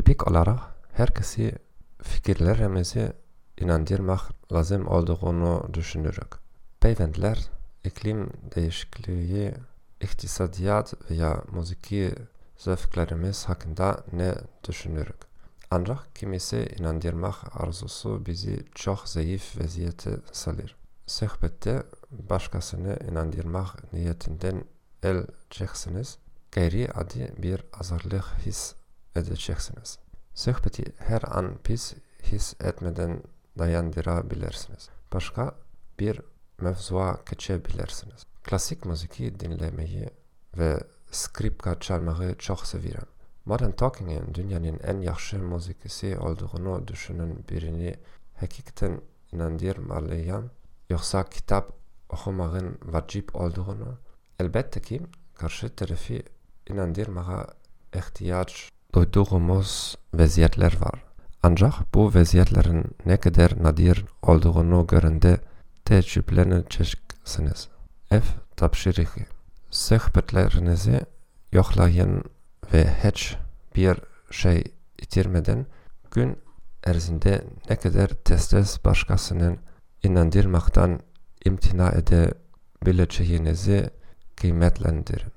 Tipik olarak herkesi fikirlerimizi inandırmak lazım olduğunu düşünürük. Beyefendiler, iklim değişikliği, iktisadiyat veya müziki zevklerimiz hakkında ne düşünürük? Ancak kimisi inandırmak arzusu bizi çok zayıf vaziyete salır. Sohbette başkasını inandırmak niyetinden el çeksiniz, gayri adi bir azarlık his edeceksiniz. Sohbeti her an pis his etmeden dayandırabilirsiniz. Başka bir mevzuya geçebilirsiniz. Klasik müziği dinlemeyi ve skripka çalmayı çok severim. Modern Talking'in dünyanın en yaxşı müzikisi olduğunu düşünün birini hakikaten inandırmalıyım. Yoksa kitap okumanın vacip olduğunu elbette ki karşı tarafı inandırmaya ihtiyaç duyduğumuz vəziyyətlər var. Ancaq bu vəziyyətlərin nə qədər nadir olduğunu görəndə təcrübələnəcəksiniz. F tapşırığı. Söhbətlərinizi yoxlayın və heç bir şey itirmədən gün ərzində nə qədər tez-tez başqasının inandırmaqdan imtina edə biləcəyinizi qiymətləndirin.